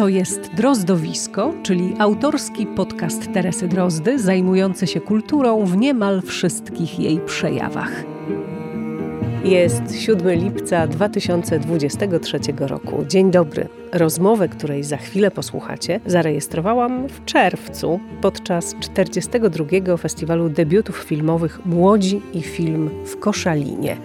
To jest Drozdowisko, czyli autorski podcast Teresy Drozdy, zajmujący się kulturą w niemal wszystkich jej przejawach. Jest 7 lipca 2023 roku. Dzień dobry. Rozmowę, której za chwilę posłuchacie, zarejestrowałam w czerwcu podczas 42. Festiwalu Debiutów Filmowych Młodzi i Film w Koszalinie.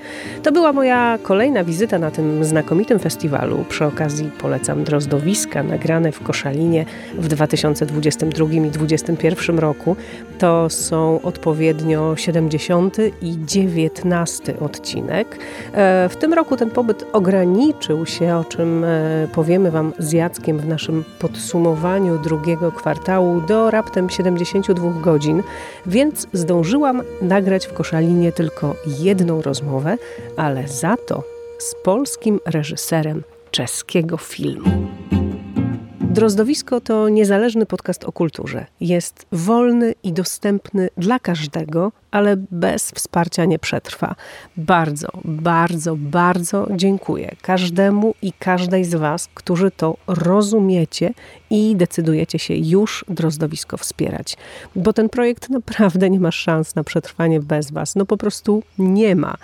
To była moja kolejna wizyta na tym znakomitym festiwalu. Przy okazji polecam drozdowiska nagrane w Koszalinie w 2022 i 2021 roku. To są odpowiednio 70 i 19 odcinek. E, w tym roku ten pobyt ograniczył się, o czym e, powiemy Wam z Jackiem w naszym podsumowaniu drugiego kwartału do raptem 72 godzin, więc zdążyłam nagrać w Koszalinie tylko jedną rozmowę, ale za to z polskim reżyserem czeskiego filmu. Drozdowisko to niezależny podcast o kulturze. Jest wolny i dostępny dla każdego, ale bez wsparcia nie przetrwa. Bardzo, bardzo, bardzo dziękuję każdemu i każdej z Was, którzy to rozumiecie i decydujecie się już Drozdowisko wspierać. Bo ten projekt naprawdę nie ma szans na przetrwanie bez Was. No po prostu nie ma.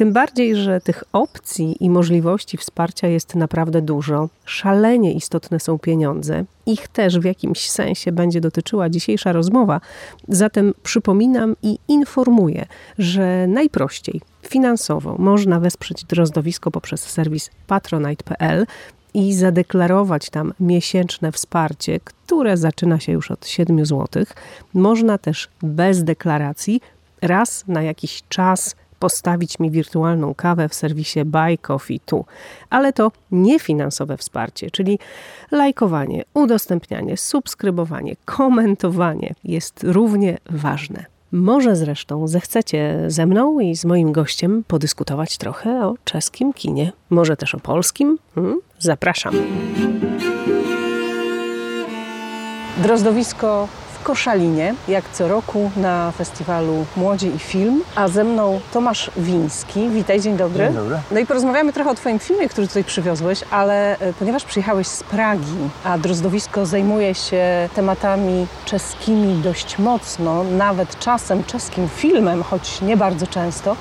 Tym bardziej, że tych opcji i możliwości wsparcia jest naprawdę dużo. Szalenie istotne są pieniądze. Ich też w jakimś sensie będzie dotyczyła dzisiejsza rozmowa. Zatem przypominam i informuję, że najprościej finansowo można wesprzeć drozdowisko poprzez serwis patronite.pl i zadeklarować tam miesięczne wsparcie, które zaczyna się już od 7 zł. Można też bez deklaracji raz na jakiś czas postawić mi wirtualną kawę w serwisie Buy Coffee Tu. Ale to niefinansowe wsparcie, czyli lajkowanie, udostępnianie, subskrybowanie, komentowanie jest równie ważne. Może zresztą zechcecie ze mną i z moim gościem podyskutować trochę o czeskim kinie, może też o polskim? Hmm? Zapraszam. Drozdowisko Koszalinie, jak co roku na festiwalu Młodzi i Film, a ze mną Tomasz Wiński. Witaj, dzień dobry. Dzień dobry. No i porozmawiamy trochę o Twoim filmie, który tutaj przywiozłeś, ale e, ponieważ przyjechałeś z Pragi, a Drozdowisko zajmuje się tematami czeskimi dość mocno, nawet czasem czeskim filmem, choć nie bardzo często,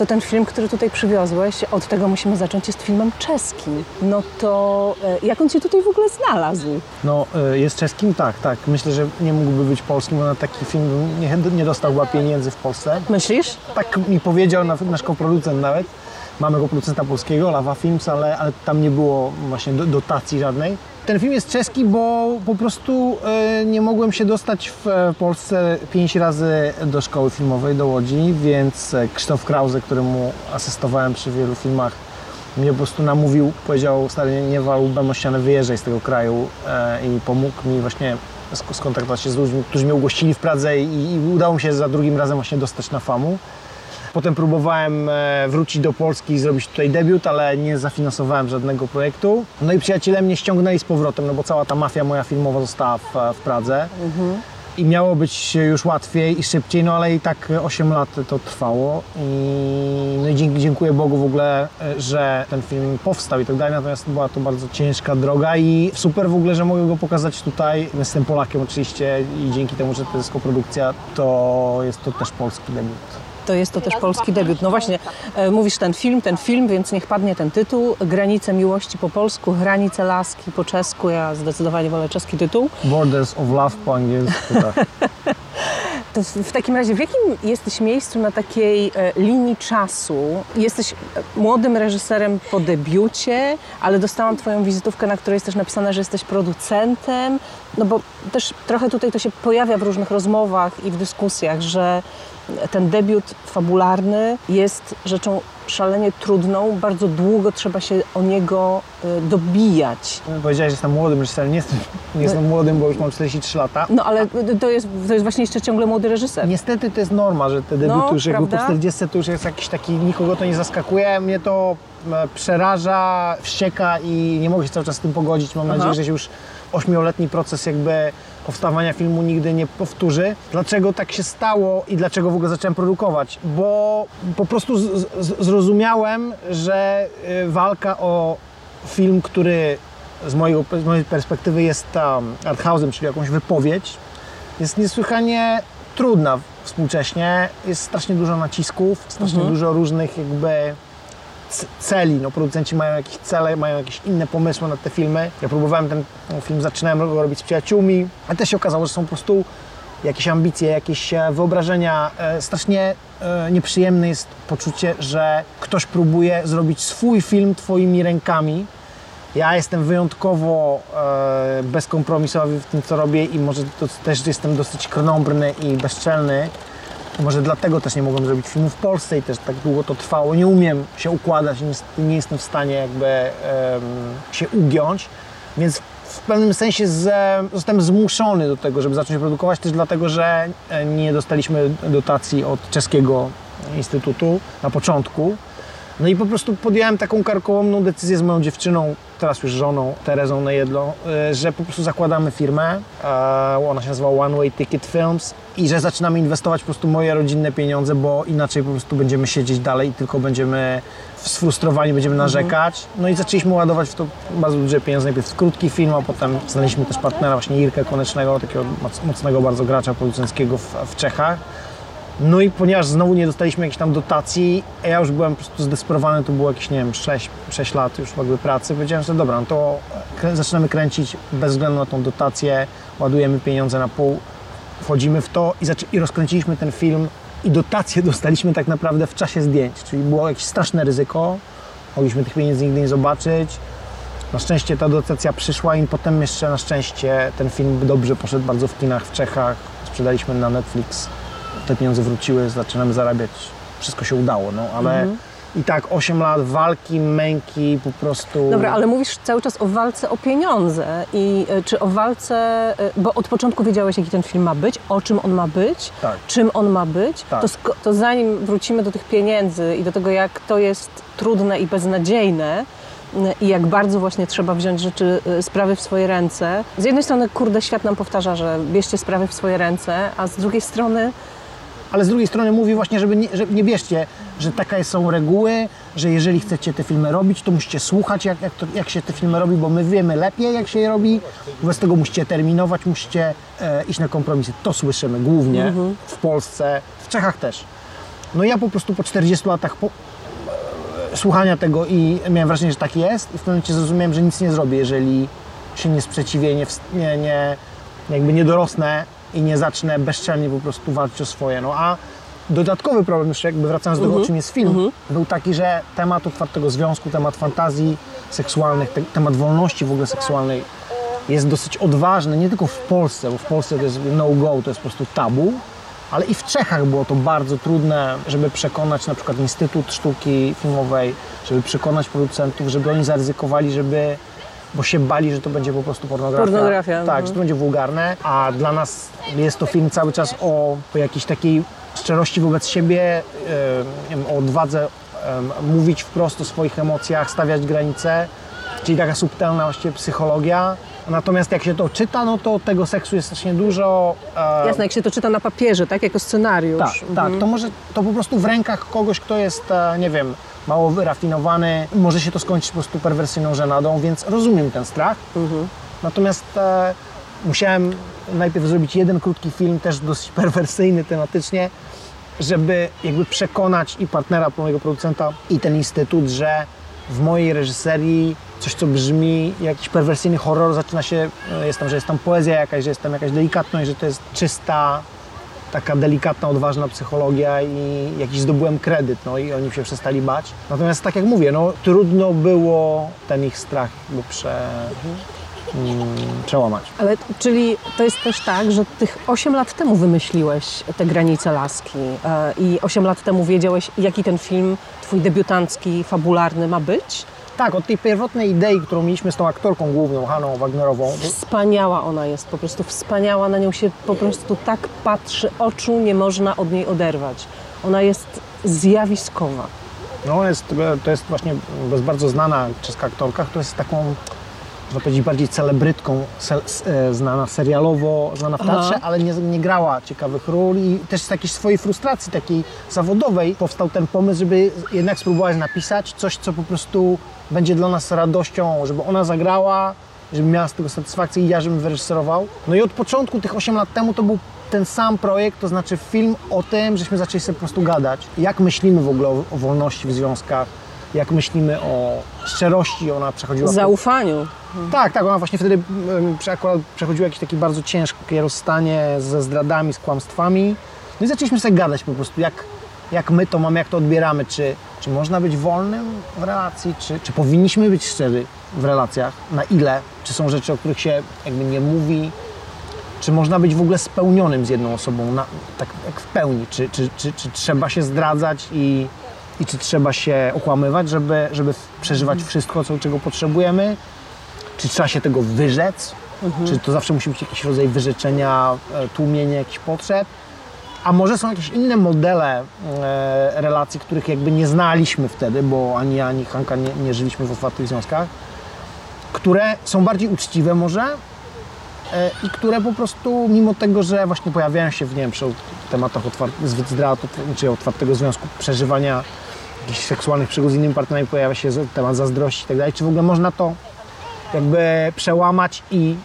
to ten film, który tutaj przywiozłeś, od tego musimy zacząć, jest filmem czeskim. No to e, jak on się tutaj w ogóle znalazł? No, e, jest czeskim? Tak, tak. Myślę, że nie mógłby być polskim, bo na taki film nie, nie dostał chyba pieniędzy w Polsce. Myślisz? Tak mi powiedział nasz koproducent nawet. Mamy go producenta polskiego, Lava Films, ale, ale tam nie było właśnie dotacji żadnej. Ten film jest czeski, bo po prostu e, nie mogłem się dostać w e, Polsce pięć razy do szkoły filmowej, do Łodzi, więc e, Krzysztof Krause, któremu asystowałem przy wielu filmach, mnie po prostu namówił, powiedział stary, nie wal łbem ścianę, wyjeżdżaj z tego kraju i pomógł mi właśnie skontaktować się z ludźmi, którzy mnie ugościli w Pradze i, i udało mi się za drugim razem właśnie dostać na FAMU. Potem próbowałem e, wrócić do Polski i zrobić tutaj debiut, ale nie zafinansowałem żadnego projektu. No i przyjaciele mnie ściągnęli z powrotem, no bo cała ta mafia moja filmowa została w, w Pradze. Mhm. I miało być już łatwiej i szybciej, no ale i tak 8 lat to trwało. I, no i dziękuję Bogu w ogóle, e, że ten film powstał i tak dalej. Natomiast była to bardzo ciężka droga i super w ogóle, że mogę go pokazać tutaj. Jestem Polakiem oczywiście i dzięki temu, że to jest koprodukcja, to jest to też polski debiut to jest to też polski debiut. No właśnie, e, mówisz ten film, ten film, więc niech padnie ten tytuł. Granice miłości po polsku, granice laski po czesku. Ja zdecydowanie wolę czeski tytuł. Borders of Love po angielsku, tak. To w takim razie, w jakim jesteś miejscu na takiej e, linii czasu? Jesteś e, młodym reżyserem po debiucie, ale dostałam Twoją wizytówkę, na której jest też napisane, że jesteś producentem. No bo też trochę tutaj to się pojawia w różnych rozmowach i w dyskusjach, że ten debiut fabularny jest rzeczą szalenie trudną, bardzo długo trzeba się o niego y, dobijać. Powiedziałeś, że jestem młodym reżyserem, nie jestem, nie jestem młodym, bo już mam 43 lata. No ale to jest, to jest właśnie jeszcze ciągle młody reżyser. Niestety to jest norma, że te debiuty no, już jakby po 40 to już jest jakiś taki, nikogo to nie zaskakuje, mnie to e, przeraża, wścieka i nie mogę się cały czas z tym pogodzić. Mam Aha. nadzieję, że już ośmioletni proces jakby powstawania filmu nigdy nie powtórzy. Dlaczego tak się stało i dlaczego w ogóle zacząłem produkować? Bo po prostu z, z, zrozumiałem, że y, walka o film, który z, mojego, z mojej perspektywy jest um, arthouse'em, czyli jakąś wypowiedź, jest niesłychanie trudna współcześnie. Jest strasznie dużo nacisków, strasznie Mhm. dużo różnych jakby celi. No, producenci mają jakieś cele, mają jakieś inne pomysły na te filmy. Ja próbowałem ten film, zaczynałem go robić z przyjaciółmi, ale też się okazało, że są po prostu jakieś ambicje, jakieś e, wyobrażenia. E, Strasznie e, nieprzyjemne jest poczucie, że ktoś próbuje zrobić swój film twoimi rękami. Ja jestem wyjątkowo bezkompromisowy w tym, co robię i może to też jestem dosyć krnąbrny i bezczelny. Może dlatego też nie mogłem zrobić filmu w Polsce i też tak długo to trwało. Nie umiem się układać, nie jestem w stanie jakby em, się ugiąć, więc w pewnym sensie z, zostałem zmuszony do tego, żeby zacząć produkować, też dlatego, że e, nie dostaliśmy dotacji od czeskiego instytutu na początku. No i po prostu podjąłem taką karkołomną decyzję z moją dziewczyną, teraz już żoną, Terezą Nejedlą, y, że po prostu zakładamy firmę, e, ona się nazywa One Way Ticket Films i że zaczynamy inwestować po prostu moje rodzinne pieniądze, bo inaczej po prostu będziemy siedzieć dalej i tylko będziemy sfrustrowani, będziemy narzekać. No i zaczęliśmy ładować w to bardzo duże pieniądze, najpierw w krótki film, a potem znaleźliśmy też partnera, właśnie Irkę Konecznego, takiego moc- mocnego bardzo gracza producenckiego w, w Czechach. No i ponieważ znowu nie dostaliśmy jakiejś tam dotacji, a ja już byłem po prostu zdesperowany, to było jakieś, nie wiem, 6, 6 lat już jakby pracy, powiedziałem sobie, dobra, no to zaczynamy kręcić bez względu na tą dotację, ładujemy pieniądze na pół, wchodzimy w to i, zaczę- i rozkręciliśmy ten film i dotację dostaliśmy tak naprawdę w czasie zdjęć, czyli było jakieś straszne ryzyko, mogliśmy tych pieniędzy nigdy nie zobaczyć, na szczęście ta dotacja przyszła i potem jeszcze na szczęście ten film dobrze poszedł bardzo w kinach w Czechach. Sprzedaliśmy na Netflix, te pieniądze wróciły, zaczynamy zarabiać. Wszystko się udało, no ale i tak 8 lat walki, męki, po prostu. Dobra, ale mówisz cały czas o walce o pieniądze i e, czy o walce, e, bo od początku wiedziałeś, jaki ten film ma być, o czym on ma być, Tak. czym on ma być, Tak. to, to zanim wrócimy do tych pieniędzy i do tego, jak to jest trudne i beznadziejne, i jak bardzo właśnie trzeba wziąć rzeczy, e, sprawy w swoje ręce. Z jednej strony, kurde, świat nam powtarza, że bierzcie sprawy w swoje ręce, a z drugiej strony, Ale z drugiej strony mówi właśnie, żeby nie, że nie bierzcie, że takie są reguły, że jeżeli chcecie te filmy robić, to musicie słuchać, jak, jak, to, jak się te filmy robi, bo my wiemy lepiej, jak się je robi. Wobec tego musicie terminować, musicie e, iść na kompromisy. To słyszymy głównie w Polsce, w Czechach też. No ja po prostu po 40 latach po, e, słuchania tego i miałem wrażenie, że tak jest i w pewnym momencie zrozumiałem, że nic nie zrobię, jeżeli się nie sprzeciwię, nie, nie, nie jakby nie dorosnę i nie zacznę bezczelnie po prostu walczyć o swoje. No a dodatkowy problem jeszcze jakby wracając do tego, o czym jest film, był taki, że temat otwartego związku, temat fantazji seksualnych, te, temat wolności w ogóle seksualnej jest dosyć odważny, nie tylko w Polsce, bo w Polsce to jest no-go, to jest po prostu tabu, ale i w Czechach było to bardzo trudne, żeby przekonać na przykład Instytut Sztuki Filmowej, żeby przekonać producentów, żeby oni zaryzykowali, żeby bo się bali, że to będzie po prostu pornografia. Pornografia, Tak, mhm. że to będzie wulgarne, a dla nas jest to film cały czas o, o jakiejś takiej szczerości wobec siebie, wiem, o odwadze em, mówić wprost o swoich emocjach, stawiać granice, czyli taka subtelna właściwie psychologia. Natomiast jak się to czyta, no to tego seksu jest strasznie dużo. e, jasne, jak się to czyta na papierze, tak, jako scenariusz. tak, tak. To może to po prostu w rękach kogoś, kto jest, e, nie wiem, mało wyrafinowany, może się to skończyć po prostu perwersyjną żenadą, więc rozumiem ten strach. Natomiast e, musiałem najpierw zrobić jeden krótki film, też dosyć perwersyjny tematycznie, żeby jakby przekonać i partnera mojego producenta i ten instytut, że w mojej reżyserii coś, co brzmi jakiś perwersyjny horror, zaczyna się, e, jest tam, że jest tam poezja jakaś, że jest tam jakaś delikatność, że to jest czysta, taka delikatna, odważna psychologia i jakiś zdobyłem kredyt, no i oni się przestali bać. Natomiast tak jak mówię, no trudno było ten ich strach mm, przełamać. Ale czyli to jest też tak, że tych 8 lat temu wymyśliłeś te granice laski e, i 8 lat temu wiedziałeś, jaki ten film, twój debiutancki, fabularny ma być? Tak, od tej pierwotnej idei, którą mieliśmy z tą aktorką główną, Haną Wagnerową, Wspaniała ona jest, po prostu wspaniała, na nią się po prostu tak patrzy, oczu nie można od niej oderwać. Ona jest zjawiskowa. no jest, to jest właśnie to jest bardzo znana czeska aktorka, która jest taką, można powiedzieć, bardziej celebrytką, se, e, znana serialowo, znana w teatrze, Aha. ale nie, nie grała ciekawych ról i też z takiej swojej frustracji takiej zawodowej powstał ten pomysł, żeby jednak spróbować napisać coś, co po prostu będzie dla nas radością, żeby ona zagrała żebym miała z tego satysfakcję i ja, żebym wyreżyserował. No i od początku, tych 8 lat temu, to był ten sam projekt, to znaczy film o tym, żeśmy zaczęli sobie po prostu gadać, jak myślimy w ogóle o, o wolności w związkach, jak myślimy o szczerości, ona przechodziła... Zaufaniu. Tak, tak, ona właśnie wtedy akurat przechodziła jakieś takie bardzo ciężkie rozstanie ze zdradami, z kłamstwami. No i zaczęliśmy sobie gadać po prostu, jak, jak my to mamy, jak to odbieramy, czy, czy można być wolnym w relacji, czy, czy powinniśmy być szczerzy w relacjach, na ile, czy są rzeczy, o których się jakby nie mówi, czy można być w ogóle spełnionym z jedną osobą, na, tak jak w pełni, czy, czy, czy, czy trzeba się zdradzać i, i czy trzeba się okłamywać, żeby, żeby przeżywać wszystko, co, czego potrzebujemy, czy trzeba się tego wyrzec, czy to zawsze musi być jakiś rodzaj wyrzeczenia, e, tłumienie jakichś potrzeb, a może są jakieś inne modele e, relacji, których jakby nie znaliśmy wtedy, bo ani ja, ani Hanka nie, nie żyliśmy w otwartych związkach, które są bardziej uczciwe może e, i które po prostu, mimo tego, że właśnie pojawiają się w, nie wiem, przy tematach otwart- zdrad, czy otwartego związku, przeżywania jakichś seksualnych przygód z innymi partnerami, pojawia się temat zazdrości i tak dalej, czy w ogóle można to jakby przełamać i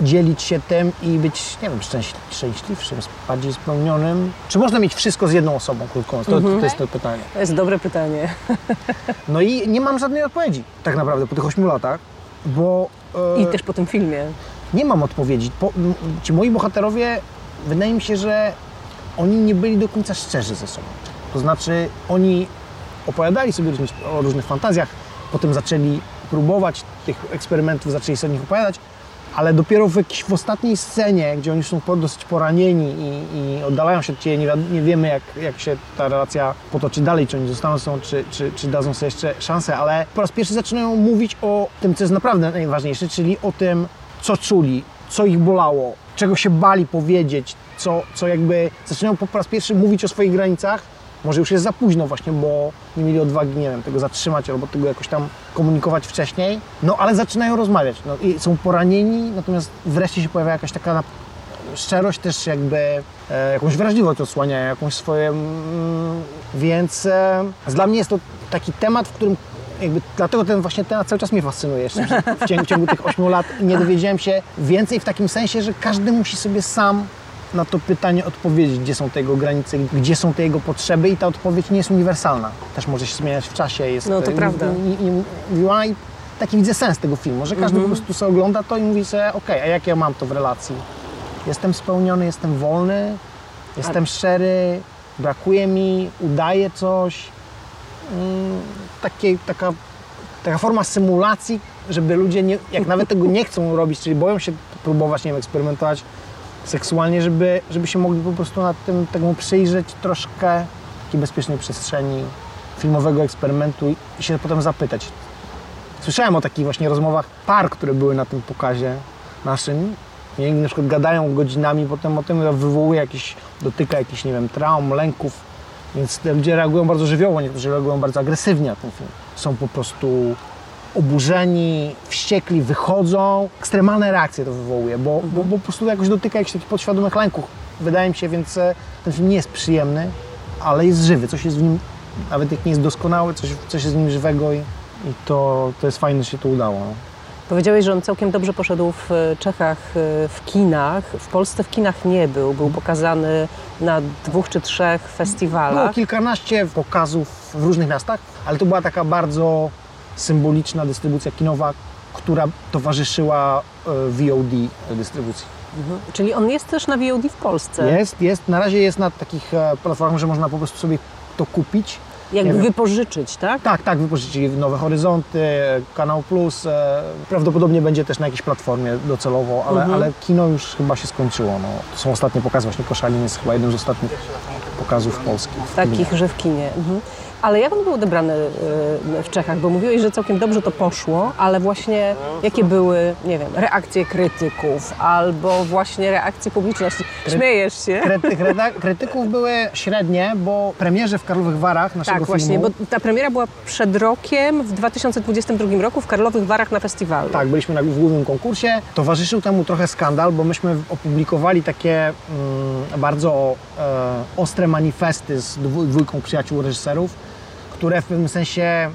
dzielić się tym i być, nie wiem, szczęśli- szczęśliwszym, bardziej spełnionym? Czy można mieć wszystko z jedną osobą, krótko mówiąc? To, to jest to pytanie. To jest dobre pytanie. No i nie mam żadnej odpowiedzi tak naprawdę po tych ośmiu latach, bo e, I też po tym filmie. nie mam odpowiedzi. Po, ci moi bohaterowie, wydaje mi się, że oni nie byli do końca szczerzy ze sobą. To znaczy, oni opowiadali sobie o różnych fantazjach, potem zaczęli próbować tych eksperymentów, zaczęli sobie o nich opowiadać, ale dopiero w, jakiś, w ostatniej scenie, gdzie oni są dosyć poranieni i, i oddalają się od Ciebie, nie, nie wiemy jak, jak się ta relacja potoczy dalej, czy oni zostaną sobą, czy, czy, czy dadzą sobie jeszcze szansę, ale po raz pierwszy zaczynają mówić o tym, co jest naprawdę najważniejsze, czyli o tym, co czuli, co ich bolało, czego się bali powiedzieć, co, co jakby zaczynają po raz pierwszy mówić o swoich granicach. Może już jest za późno właśnie, bo nie mieli odwagi, nie wiem, tego zatrzymać albo tego jakoś tam komunikować wcześniej. No ale zaczynają rozmawiać no, i są poranieni, natomiast wreszcie się pojawia jakaś taka szczerość też jakby, e, jakąś wrażliwość odsłania, jakąś swoje, mm, więc e, dla mnie jest to taki temat, w którym jakby, dlatego ten właśnie temat cały czas mnie fascynuje jeszcze w ciągu, w ciągu tych 8 lat nie dowiedziałem się więcej w takim sensie, że każdy musi sobie sam na to pytanie odpowiedzieć, gdzie są te jego granice, gdzie są te jego potrzeby i ta odpowiedź nie jest uniwersalna. Też może się zmieniać w czasie. Jest, No to e, prawda. i- i- mówiła i taki widzę sens tego filmu, że każdy po prostu sobie ogląda to i mówi sobie, okej, a jak ja mam to w relacji? Jestem spełniony, jestem wolny, jestem szczery, brakuje mi, udaję coś. Mm, takie, taka, taka forma symulacji, żeby ludzie, nie, jak nawet tego nie chcą robić, czyli boją się próbować, nie wiem, eksperymentować seksualnie, żeby, żeby się mogli po prostu nad tym temu przyjrzeć troszkę takiej bezpiecznej przestrzeni filmowego eksperymentu i się potem zapytać. Słyszałem o takich właśnie rozmowach par, które były na tym pokazie naszym. I na przykład gadają godzinami potem o tym, wywołuje jakieś, dotyka jakichś, nie wiem, traum, lęków. Więc ludzie reagują bardzo żywiołowo, niektórzy reagują bardzo agresywnie na ten film. Są po prostu oburzeni, wściekli, wychodzą. Ekstremalne reakcje to wywołuje, bo, bo, bo po prostu jakoś dotyka jakichś takich podświadomych lęków. Wydaje mi się, więc e, ten film nie jest przyjemny, ale jest żywy. Coś jest w nim, nawet jak nie jest doskonały, coś, coś jest w nim żywego i, i to, to jest fajne, że się to udało. no. Powiedziałeś, że on całkiem dobrze poszedł w e, Czechach e, w kinach. W Polsce w kinach nie był. Był pokazany na dwóch czy trzech Było festiwalach. kilkanaście pokazów w różnych miastach, ale to była taka bardzo symboliczna dystrybucja kinowa, która towarzyszyła e, VOD dystrybucji. Mhm. Czyli on jest też na VOD w Polsce. Jest, jest, na razie jest na takich e, platformach, że można po prostu sobie to kupić. Jakby Nie wiem. wypożyczyć, tak? Tak, tak, wypożyczyli Nowe Horyzonty, Kanał Plus, e, prawdopodobnie będzie też na jakiejś platformie docelowo, ale, Mhm. ale kino już chyba się skończyło. No. To są ostatnie pokazy, właśnie Koszalin jest chyba jednym z ostatnich pokazów polskich. Takich, że w kinie. Mhm. Ale jak on był odebrany e, w Czechach? Bo mówiłeś, że całkiem dobrze to poszło, ale właśnie jakie były, nie wiem, reakcje krytyków albo właśnie reakcje publiczności? Śmiejesz się? Kryty, krytyków były średnie, bo premierze w Karlowych Warach naszego Tak, właśnie, filmu... bo ta premiera była przed rokiem, w 2022 roku w Karlowych Warach na festiwalu. Tak, byliśmy na, w głównym konkursie. Towarzyszył temu trochę skandal, bo myśmy opublikowali takie mm, bardzo e, ostre manifesty z dwójką przyjaciół reżyserów, które w pewnym sensie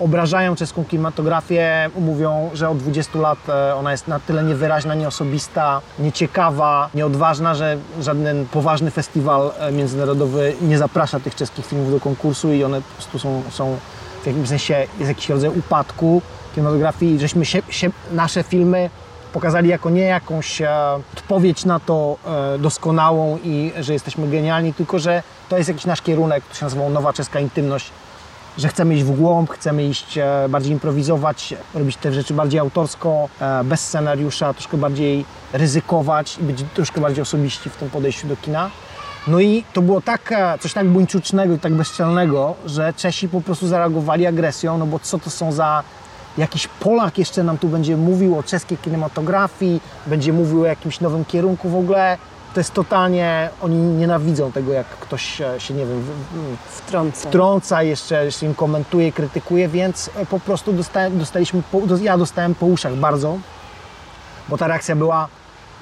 obrażają czeską kinematografię, mówią, że od 20 lat e, ona jest na tyle niewyraźna, nieosobista, nieciekawa, nieodważna, że żaden poważny festiwal e, międzynarodowy nie zaprasza tych czeskich filmów do konkursu i one po prostu są, są w jakimś sensie, jest jakiś rodzaj upadku kinematografii, żeśmy się, się, nasze filmy pokazali jako nie jakąś e, odpowiedź na to doskonałą i że jesteśmy genialni, tylko że to jest jakiś nasz kierunek, to się nazywa nowa czeska intymność, że chcemy iść w głąb, chcemy iść e, bardziej improwizować, robić te rzeczy bardziej autorsko, e, bez scenariusza, troszkę bardziej ryzykować i być troszkę bardziej osobiści w tym podejściu do kina. No i to było tak, e, coś tak buńczucznego i tak bezczelnego, że Czesi po prostu zareagowali agresją, no bo co to są za jakiś Polak jeszcze nam tu będzie mówił o czeskiej kinematografii, będzie mówił o jakimś nowym kierunku w ogóle. To jest totalnie, oni nienawidzą tego, jak ktoś się, nie wiem, w- w- Wtrącę. wtrąca, jeszcze, jeszcze im komentuje, krytykuje, więc e, po prostu dostałem, dostaliśmy, ja dostałem po uszach bardzo, bo ta reakcja była,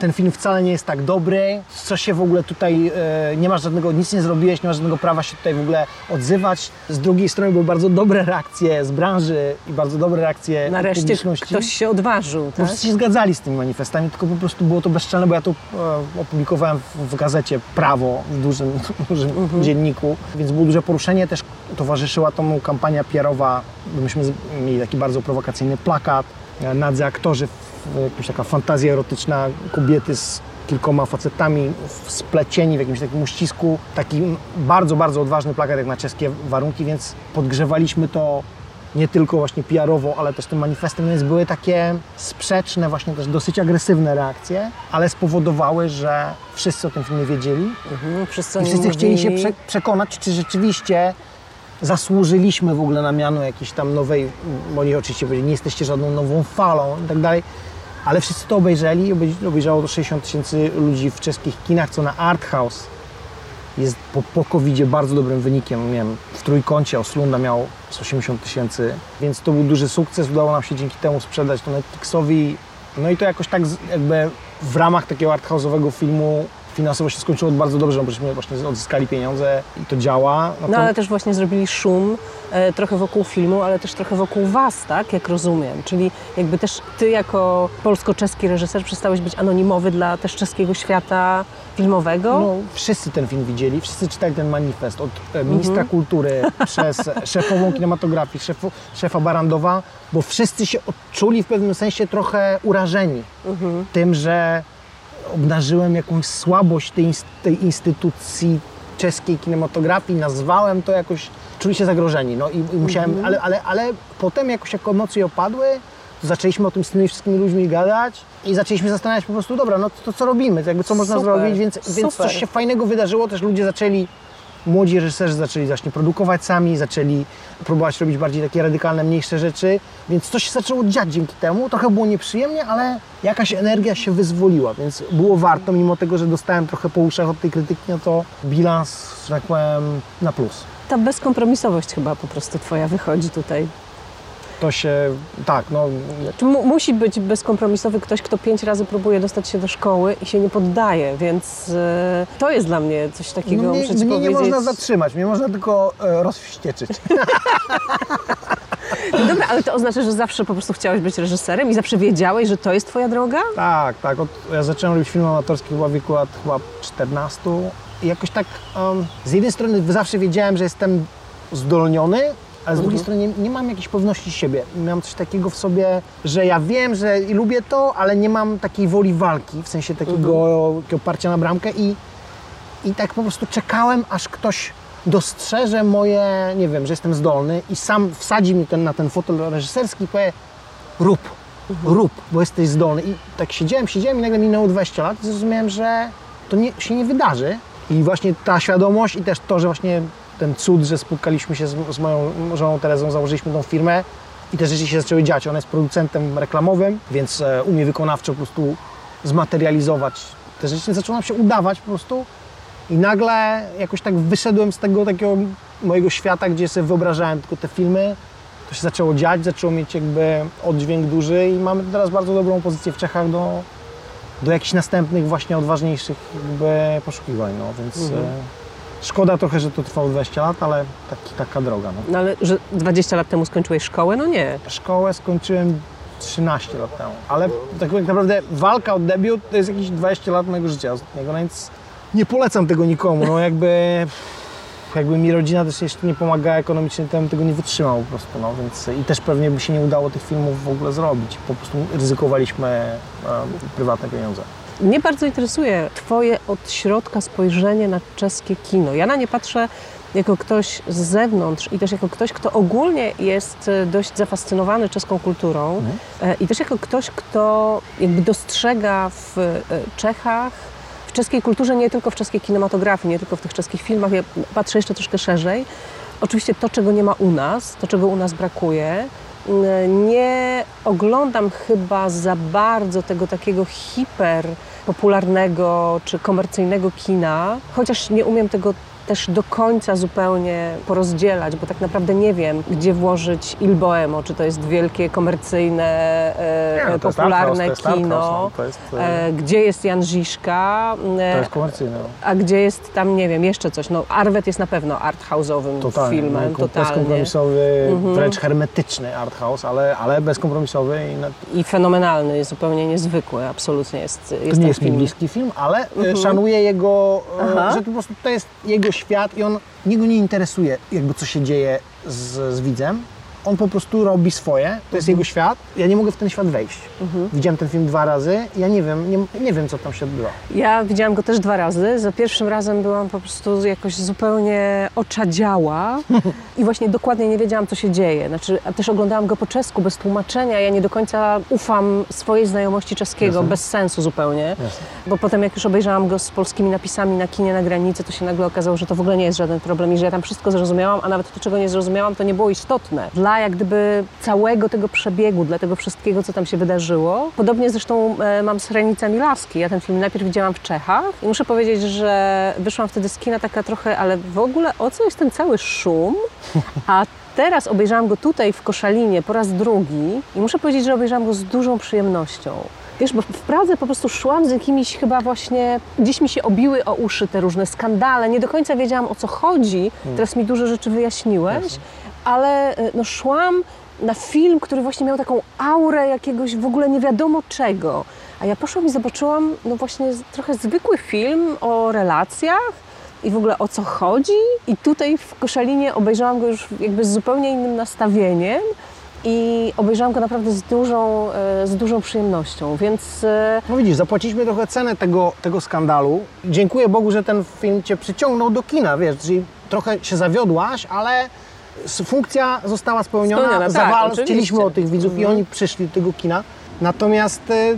ten film wcale nie jest tak dobry, co się w ogóle tutaj, e, nie masz żadnego, nic nie zrobiłeś, nie masz żadnego prawa się tutaj w ogóle odzywać. Z drugiej strony były bardzo dobre reakcje z branży i bardzo dobre reakcje Nareszcie publiczności. ktoś się odważył, tak? prostu się zgadzali z tymi manifestami, tylko po prostu było to bezczelne, bo ja to e, opublikowałem w, w gazecie Prawo, w dużym, dużym Mhm. dzienniku, więc było duże poruszenie. Też towarzyszyła temu kampania bo myśmy mieli taki bardzo prowokacyjny plakat, nadzy aktorzy, jakaś taka fantazja erotyczna kobiety z kilkoma facetami splecieni w jakimś takim uścisku. Taki bardzo, bardzo odważny plakat jak na czeskie warunki, więc podgrzewaliśmy to nie tylko właśnie PR-owo, ale też tym manifestem, więc były takie sprzeczne, właśnie też dosyć agresywne reakcje, ale spowodowały, że wszyscy o tym filmie wiedzieli. Mhm, wszyscy, i wszyscy chcieli się prze przekonać, czy rzeczywiście zasłużyliśmy w ogóle na miano jakiejś tam nowej, bo oni oczywiście powiedzieli, nie jesteście żadną nową falą i tak dalej, ale wszyscy to obejrzeli obejrzało to 60 tysięcy ludzi w czeskich kinach, co na Art House jest po, po covid bardzo dobrym wynikiem. W trójkącie Oslunda miał z 80 tysięcy, więc to był duży sukces. Udało nam się dzięki temu sprzedać to Netflixowi. No i to jakoś tak jakby w ramach takiego arthouse'owego filmu finansowo się skończyło bardzo dobrze, no bo żeśmy właśnie odzyskali pieniądze i to działa. No ale też właśnie zrobili szum e, trochę wokół filmu, ale też trochę wokół was, tak? Jak rozumiem. Czyli jakby też ty jako polsko-czeski reżyser przestałeś być anonimowy dla też czeskiego świata filmowego. No, wszyscy ten film widzieli, wszyscy czytali ten manifest od e, ministra kultury przez szefową kinematografii, szefu, szefa Barandowa, bo wszyscy się odczuli w pewnym sensie trochę urażeni tym, że obnażyłem jakąś słabość tej, tej instytucji czeskiej kinematografii, nazwałem to jakoś, czuli się zagrożeni. No i, i musiałem, ale, ale, ale potem jakoś jak emocje opadły, zaczęliśmy o tym z tymi wszystkimi ludźmi gadać i zaczęliśmy zastanawiać po prostu, dobra, no to, to co robimy, to jakby co można Super, zrobić, więc, więc coś się fajnego wydarzyło, też ludzie zaczęli, młodzi reżyserzy zaczęli właśnie produkować sami, zaczęli próbować robić bardziej takie radykalne, mniejsze rzeczy, więc coś się zaczęło dziać dzięki temu, trochę było nieprzyjemnie, ale jakaś energia się wyzwoliła, więc było warto, mimo tego, że dostałem trochę po uszach od tej krytyki, no to bilans, że tak powiem, na plus. Ta bezkompromisowość chyba po prostu twoja wychodzi tutaj. To się, tak, no, mu, musi być bezkompromisowy ktoś, kto pięć razy próbuje dostać się do szkoły i się nie poddaje, więc e, to jest dla mnie coś takiego, mnie, muszę mnie nie powiedzieć. można zatrzymać, mnie można tylko e, rozwścieczyć. No dobra, ale to oznacza, że zawsze po prostu chciałeś być reżyserem i zawsze wiedziałeś, że to jest twoja droga? Tak, tak. Od, ja zacząłem robić film amatorski chyba w wieku lat chyba 14 i jakoś tak um, z jednej strony zawsze wiedziałem, że jestem zdolniony, ale z drugiej strony nie, nie mam jakiejś pewności siebie. Miałem coś takiego w sobie, że ja wiem, że i lubię to, ale nie mam takiej woli walki, w sensie takiego, takiego parcia na bramkę i, i tak po prostu czekałem, aż ktoś dostrzeże moje, nie wiem, że jestem zdolny i sam wsadzi mi ten, na ten fotel reżyserski i powie rób, rób, bo jesteś zdolny. I tak siedziałem, siedziałem i nagle minęło 20 lat i zrozumiałem, że to nie, się nie wydarzy. I właśnie ta świadomość i też to, że właśnie ten cud, że spotkaliśmy się z, z moją żoną Terezą, założyliśmy tą firmę i te rzeczy się zaczęły dziać. Ona jest producentem reklamowym, więc e, umie wykonawczo po prostu zmaterializować te rzeczy. Zaczęło nam się udawać po prostu i nagle jakoś tak wyszedłem z tego takiego mojego świata, gdzie sobie wyobrażałem tylko te filmy. To się zaczęło dziać, zaczęło mieć jakby oddźwięk duży i mamy teraz bardzo dobrą pozycję w Czechach do, do jakichś następnych właśnie odważniejszych jakby poszukiwań, no więc... e, Szkoda trochę, że to trwało 20 lat, ale taki, taka droga. No. No ale że 20 lat temu skończyłeś szkołę? No nie. Szkołę skończyłem 13 lat temu, ale tak naprawdę walka o debiut to jest jakieś 20 lat mojego życia ostatniego, no więc nie polecam tego nikomu, no jakby, jakby mi rodzina też jeszcze nie pomagała ekonomicznie, to bym tego nie wytrzymał po prostu, no więc i też pewnie by się nie udało tych filmów w ogóle zrobić, po prostu ryzykowaliśmy e, prywatne pieniądze. Mnie bardzo interesuje Twoje od środka spojrzenie na czeskie kino. Ja na nie patrzę jako ktoś z zewnątrz i też jako ktoś, kto ogólnie jest e, dość zafascynowany czeską kulturą e, i też jako ktoś, kto jakby dostrzega w e, Czechach, w czeskiej kulturze, nie tylko w czeskiej kinematografii, nie tylko w tych czeskich filmach, ja patrzę jeszcze troszkę szerzej. Oczywiście to, czego nie ma u nas, to, czego u nas brakuje. Nie oglądam chyba za bardzo tego takiego hiper popularnego czy komercyjnego kina, chociaż nie umiem tego też do końca zupełnie porozdzielać, bo tak naprawdę nie wiem, gdzie włożyć Il Boemo, czy to jest wielkie, komercyjne, e, Nie, no popularne kino, no, jest, e, e, gdzie jest Jan Ziszka, e, To jest komercyjne. no. a gdzie jest tam, nie wiem, jeszcze coś. No, Arwet jest na pewno arthouse'owym Totalnie, filmem, no, totalnie. Mhm. bezkompromisowy, wręcz hermetyczny art house, ale, ale bezkompromisowy i na, I fenomenalny, jest zupełnie niezwykły, absolutnie jest, jest To nie jest film. bliski film, ale e, szanuję jego, e, Aha. że po prostu to jest jego świat i on, niego nie interesuje jakby co się dzieje z, z widzem. On po prostu robi swoje, to jest jego świat. Ja nie mogę w ten świat wejść. Widziałem ten film dwa razy, ja nie wiem, nie, nie wiem co tam się odbywa. Ja widziałam go też dwa razy. Za pierwszym razem byłam po prostu jakoś zupełnie oczadziała i właśnie dokładnie nie wiedziałam, co się dzieje. Znaczy, a też oglądałam go po czesku, bez tłumaczenia. Ja nie do końca ufam swojej znajomości czeskiego, Jasne. bez sensu zupełnie. Bo potem jak już obejrzałam go z polskimi napisami na kinie na granicy, to się nagle okazało, że to w ogóle nie jest żaden problem i że ja tam wszystko zrozumiałam, a nawet to, czego nie zrozumiałam, to nie było istotne. Dla jak gdyby całego tego przebiegu, dla tego wszystkiego, co tam się wydarzyło. Podobnie zresztą e, mam z Hranicami Laski. Ja ten film najpierw widziałam w Czechach i muszę powiedzieć, że wyszłam wtedy z kina taka trochę, ale w ogóle o co jest ten cały szum? A teraz obejrzałam go tutaj w Koszalinie po raz drugi i muszę powiedzieć, że obejrzałam go z dużą przyjemnością. Wiesz, bo w Pradze po prostu szłam z jakimiś chyba właśnie, gdzieś mi się obiły o uszy te różne skandale, nie do końca wiedziałam o co chodzi, teraz mi dużo rzeczy wyjaśniłeś, ale e, no, szłam na film, który właśnie miał taką aurę jakiegoś w ogóle nie wiadomo czego. A ja poszłam i zobaczyłam no właśnie trochę zwykły film o relacjach i w ogóle o co chodzi. I tutaj w Koszalinie obejrzałam go już jakby z zupełnie innym nastawieniem i obejrzałam go naprawdę z dużą, e, z dużą przyjemnością, więc e, No widzisz, zapłaciliśmy trochę cenę tego, tego skandalu. Dziękuję Bogu, że ten film Cię przyciągnął do kina, wiesz, czyli trochę się zawiodłaś, ale funkcja została spełniona, Spełniona, tak, zawal, oczywiście. chcieliśmy o tych widzów i Mhm. oni przyszli do tego kina. Natomiast, e,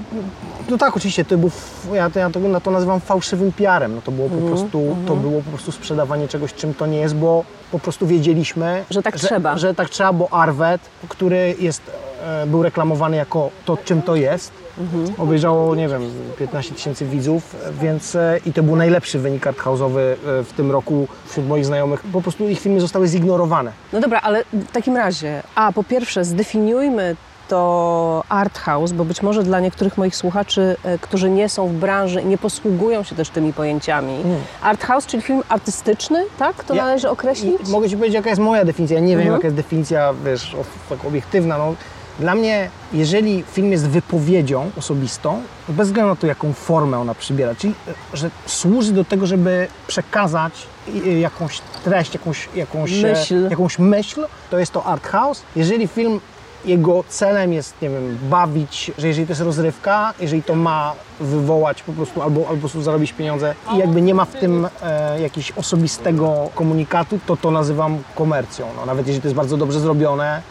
no tak, oczywiście, to był, ja to, ja to, no to nazywam fałszywym PR-em. No to, było po Mhm, prostu, to było po prostu sprzedawanie czegoś, czym to nie jest, bo po prostu wiedzieliśmy, Że tak trzeba. że tak trzeba, bo Arwet, który jest, e, był reklamowany jako to, czym to jest, Mhm. obejrzało, nie wiem, 15 tysięcy widzów, więc e, i to był najlepszy wynik arthouse'owy e, w tym roku wśród moich znajomych. Po prostu ich filmy zostały zignorowane. No dobra, ale w takim razie, a po pierwsze zdefiniujmy to art house, bo być może dla niektórych moich słuchaczy, e, którzy nie są w branży i nie posługują się też tymi pojęciami. Art house, czyli film artystyczny, tak? To Ja- należy określić? Mogę Ci powiedzieć, jaka jest moja definicja. Ja nie wiem, Mhm. jaka jest definicja, wiesz, tak obiektywna. No, dla mnie, jeżeli film jest wypowiedzią osobistą, bez względu na to, jaką formę ona przybiera, czyli e, że służy do tego, żeby przekazać i jakąś treść, jakąś, jakąś, e, Myśl. jakąś myśl, to jest to art house. Jeżeli film jego celem jest, nie wiem, bawić, że jeżeli to jest rozrywka, jeżeli to ma wywołać po prostu albo, albo po prostu zarobić pieniądze i jakby nie ma w tym e, jakiegoś osobistego komunikatu, to to nazywam komercją. No, nawet jeżeli to jest bardzo dobrze zrobione.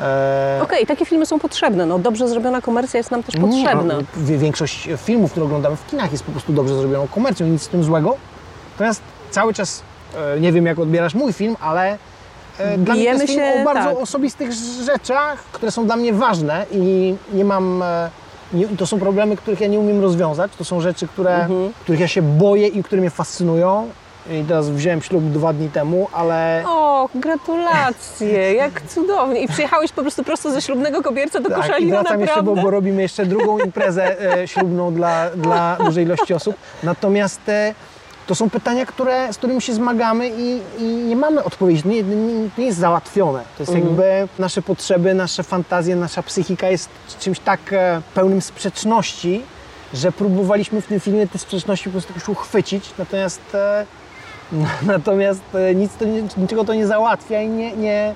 E, Okej, takie filmy są potrzebne. No, dobrze zrobiona komercja jest nam też potrzebna. no, wie- większość filmów, które oglądamy w kinach jest po prostu dobrze zrobioną komercją, nic z tym złego. Natomiast cały czas, e, nie wiem jak odbierasz mój film, ale e, dla mnie to Bijemy jest film się, o bardzo tak. osobistych rzeczach, które są dla mnie ważne i nie mam... Nie, to są problemy, których ja nie umiem rozwiązać. To są rzeczy, które, Mhm. których ja się boję i które mnie fascynują. I teraz wziąłem ślub dwa dni temu, ale O, gratulacje, jak cudownie. I przyjechałeś po prostu prosto ze ślubnego kobierca do Tak, i Koszalina, wracam jeszcze, naprawdę? bo, bo robimy jeszcze drugą imprezę e, ślubną dla, dla dużej ilości osób. Natomiast e, to są pytania, które, z którymi się zmagamy i, i nie mamy odpowiedzi. To nie, nie, nie jest załatwione. To jest jakby nasze potrzeby, nasze fantazje, nasza psychika jest czymś tak e, pełnym sprzeczności, że próbowaliśmy w tym filmie te sprzeczności po prostu już uchwycić, natomiast, e, natomiast e, nic to niczego to nie załatwia i nie, nie,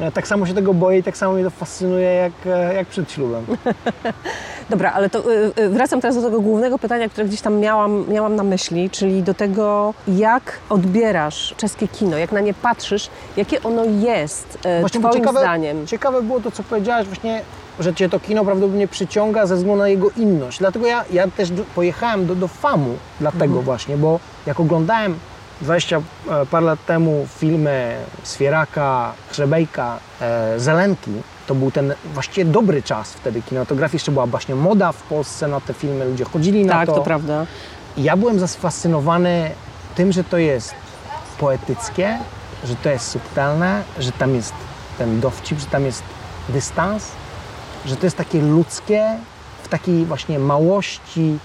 e, tak samo się tego boję i tak samo mnie to fascynuje jak, e, jak przed ślubem. Dobra, ale to wracam teraz do tego głównego pytania, które gdzieś tam miałam, miałam na myśli, czyli do tego, jak odbierasz czeskie kino, jak na nie patrzysz, jakie ono jest Właśnie, twoim ciekawe, zdaniem. ciekawe było to, co powiedziałaś, właśnie, że cię to kino prawdopodobnie przyciąga ze względu na jego inność. Dlatego ja, ja też pojechałem do, do FAMu, dlatego Mhm. właśnie, bo jak oglądałem 20 e, parę lat temu filmy Swieraka, Hrzebejka, e, Zelenki, to był ten właściwie dobry czas wtedy kinematografii. Jeszcze była właśnie moda w Polsce na te filmy, ludzie chodzili na Tak, to. to prawda. I ja byłem zafascynowany tym, że to jest poetyckie, że to jest subtelne, że tam jest ten dowcip, że tam jest dystans, że to jest takie ludzkie, w takiej właśnie małości,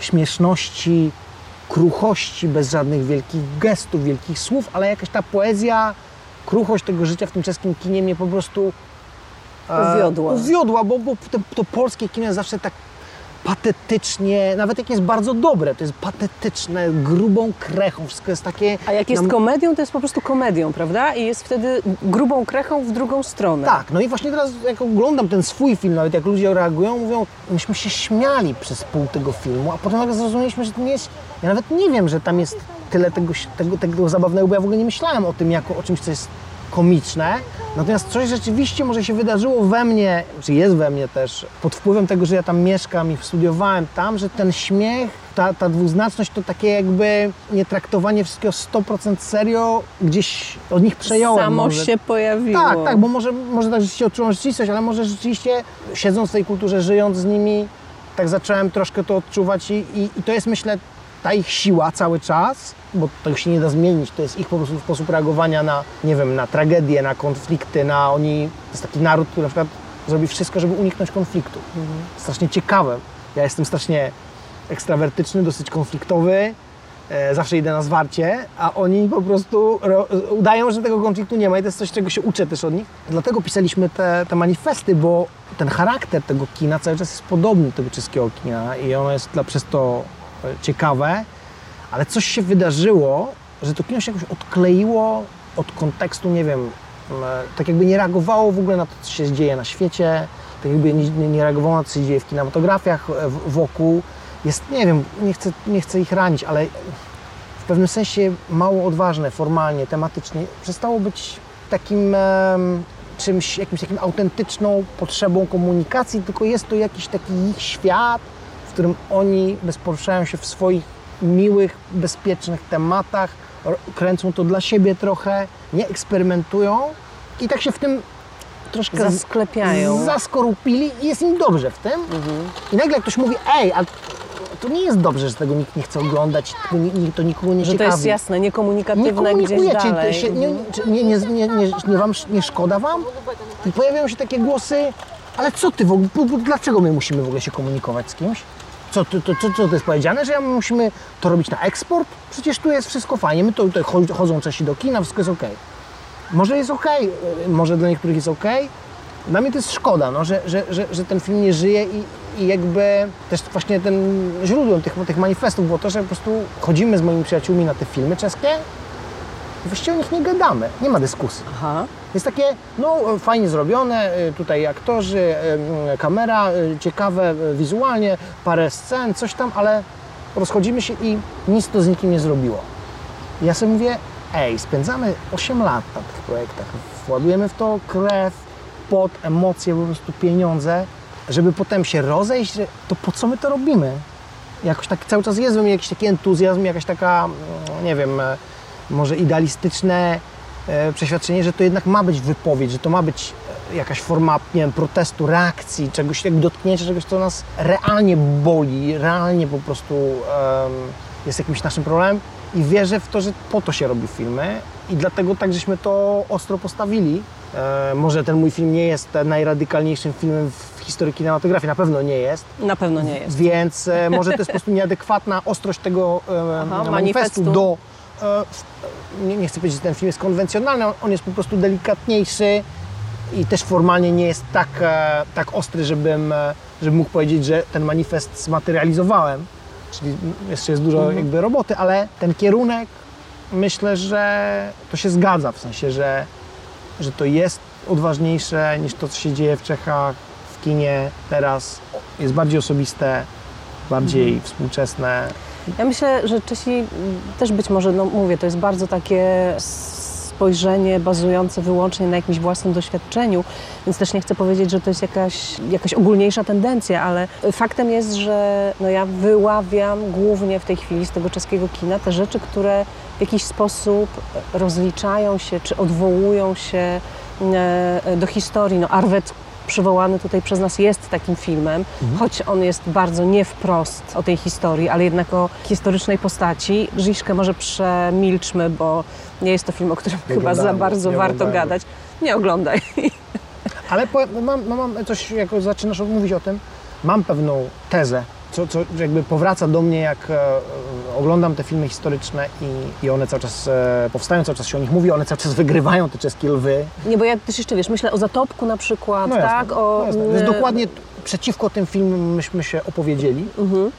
śmieszności, kruchości, bez żadnych wielkich gestów, wielkich słów, ale jakaś ta poezja, kruchość tego życia w tym czeskim kinie mnie po prostu e, Uwiodła. uwiodła, bo, bo to, to polskie kino jest zawsze tak patetycznie, nawet jak jest bardzo dobre, to jest patetyczne, grubą krechą, wszystko jest takie... A jak jest nam- komedią, to jest po prostu komedią, prawda? I jest wtedy grubą krechą w drugą stronę. Tak, no i właśnie teraz jak oglądam ten swój film, nawet jak ludzie reagują, mówią, myśmy się śmiali przez pół tego filmu, a potem nagle zrozumieliśmy, że to nie jest, ja nawet nie wiem, że tam jest tyle tego, tego, tego zabawnego, bo ja w ogóle nie myślałem o tym jako o czymś, co jest komiczne, natomiast coś rzeczywiście może się wydarzyło we mnie, czy jest we mnie też, pod wpływem tego, że ja tam mieszkam i studiowałem tam, że ten śmiech, ta, ta dwuznaczność, to takie jakby nie traktowanie wszystkiego 100% serio, gdzieś od nich przejąłem. Samo może. się pojawiło. Tak, tak, bo może, może tak rzeczywiście odczuwam rzeczywistość, ale może rzeczywiście siedząc w tej kulturze, żyjąc z nimi, tak zacząłem troszkę to odczuwać i, i, i to jest myślę ta ich siła cały czas, bo tego się nie da zmienić, to jest ich po prostu sposób reagowania na, nie wiem, na tragedie, na konflikty, na oni, to jest taki naród, który na przykład zrobi wszystko, żeby uniknąć konfliktu. Strasznie ciekawe. Ja jestem strasznie ekstrawertyczny, dosyć konfliktowy, e, zawsze idę na zwarcie, a oni po prostu ro, udają, że tego konfliktu nie ma i to jest coś, czego się uczę też od nich. Dlatego pisaliśmy te, te manifesty, bo ten charakter tego kina cały czas jest podobny do tego czeskiego kina i ono jest dla, przez to ciekawe, ale coś się wydarzyło, że to kino się jakoś odkleiło od kontekstu, nie wiem, e, tak jakby nie reagowało w ogóle na to, co się dzieje na świecie, tak jakby nie, nie- reagowało na to, co się dzieje w kinematografiach e, wokół. Jest, nie wiem, nie chcę, nie chcę ich ranić, ale w pewnym sensie mało odważne formalnie, tematycznie. Przestało być takim em, czymś, jakimś takim autentyczną potrzebą komunikacji, tylko jest to jakiś taki ich świat, którym oni bez poruszają się w swoich miłych, bezpiecznych tematach, kręcą to dla siebie trochę, nie eksperymentują i tak się w tym troszkę Zasklepiają. zaskorupili i jest im dobrze w tym. I nagle ktoś mówi, ej, ale to nie jest dobrze, że tego nikt nie chce oglądać, to nikogo nie Że to ciekawi. jest jasne, nie niekomunikatywne gdzieś komunikujecie, dalej. się, nie, Mhm. nie, nie, nie, nie, nie, wam, nie szkoda wam? I pojawiają się takie głosy, ale co ty w ogóle, dlaczego my musimy w ogóle się komunikować z kimś? Co, to, to, co, co to jest powiedziane, że my musimy to robić na eksport? Przecież tu jest wszystko fajnie, my to, tutaj cho- chodzą Czesi do kina, wszystko jest okej. Może jest okej, y, może dla niektórych jest okej. Dla mnie to jest szkoda, no, że, że, że, że ten film nie żyje i, i jakby też właśnie tym źródłem tych, tych manifestów było to, że po prostu chodzimy z moimi przyjaciółmi na te filmy czeskie właściwie o nich nie gadamy, nie ma dyskusji. Aha. Jest takie, no fajnie zrobione, y, tutaj aktorzy, y, y, kamera, ciekawe wizualnie, parę scen, coś tam, ale rozchodzimy się i nic to z nikim nie zrobiło. Ja sobie mówię, ej, spędzamy 8 lat na tych projektach, władujemy w to krew, pot, emocje, po prostu pieniądze, żeby potem się rozejść, to po co my to robimy? Jakoś tak cały czas jest we mnie jakiś taki entuzjazm, jakaś taka, mm, nie wiem, e, może idealistyczne e, przeświadczenie, że to jednak ma być wypowiedź, że to ma być e, jakaś forma, nie wiem, protestu, reakcji, czegoś, jak dotknięcia czegoś, co nas realnie boli, realnie po prostu em, jest jakimś naszym problemem i wierzę w to, że po to się robi filmy i dlatego tak żeśmy to ostro postawili E, może ten mój film nie jest najradykalniejszym filmem w historii kinematografii, na pewnie nie jest. Na pewno nie jest. Więc e, może to jest po prostu nieadekwatna ostrość tego e, Aha, manifestu, manifestu. do. E, nie, nie chcę powiedzieć, że ten film jest konwencjonalny, on- on jest po prostu delikatniejszy i też formalnie nie jest tak, e, tak ostry, żebym, e, żebym mógł powiedzieć, że ten manifest zmaterializowałem. Czyli jeszcze jest dużo Mhm. jakby roboty, ale ten kierunek myślę, że to się zgadza, w sensie, że, że to jest odważniejsze niż to, co się dzieje w Czechach, w kinie teraz. Jest bardziej osobiste, bardziej Mhm. współczesne. Ja myślę, że Czesi mm, też być może, no mówię, to jest bardzo takie spojrzenie bazujące wyłącznie na jakimś własnym doświadczeniu, więc też nie chcę powiedzieć, że to jest jakaś, jakaś ogólniejsza tendencja, ale faktem jest, że no ja wyławiam głównie w tej chwili z tego czeskiego kina te rzeczy, które w jakiś sposób rozliczają się czy odwołują się e, do historii. No Arwet przywołany tutaj przez nas jest takim filmem, choć on jest bardzo nie wprost o tej historii, ale jednak o historycznej postaci. Grziszkę może przemilczmy, bo nie jest to film, o którym Nie chyba za bardzo warto gadać. Nie oglądaj. Ale powiem- mam, mam, mam coś, jak zaczynasz mówić o tym, mam pewną tezę, co, co jakby powraca do mnie, jak e, oglądam te filmy historyczne i, i one cały czas e, powstają, cały czas się o nich mówi, one cały czas wygrywają te czeskie lwy. Nie, bo ja też jeszcze, wiesz, myślę o Zatopku na przykład, No jasne, tak? O, no jasne. mm, Więc dokładnie t- przeciwko tym filmom myśmy się opowiedzieli, Mhm.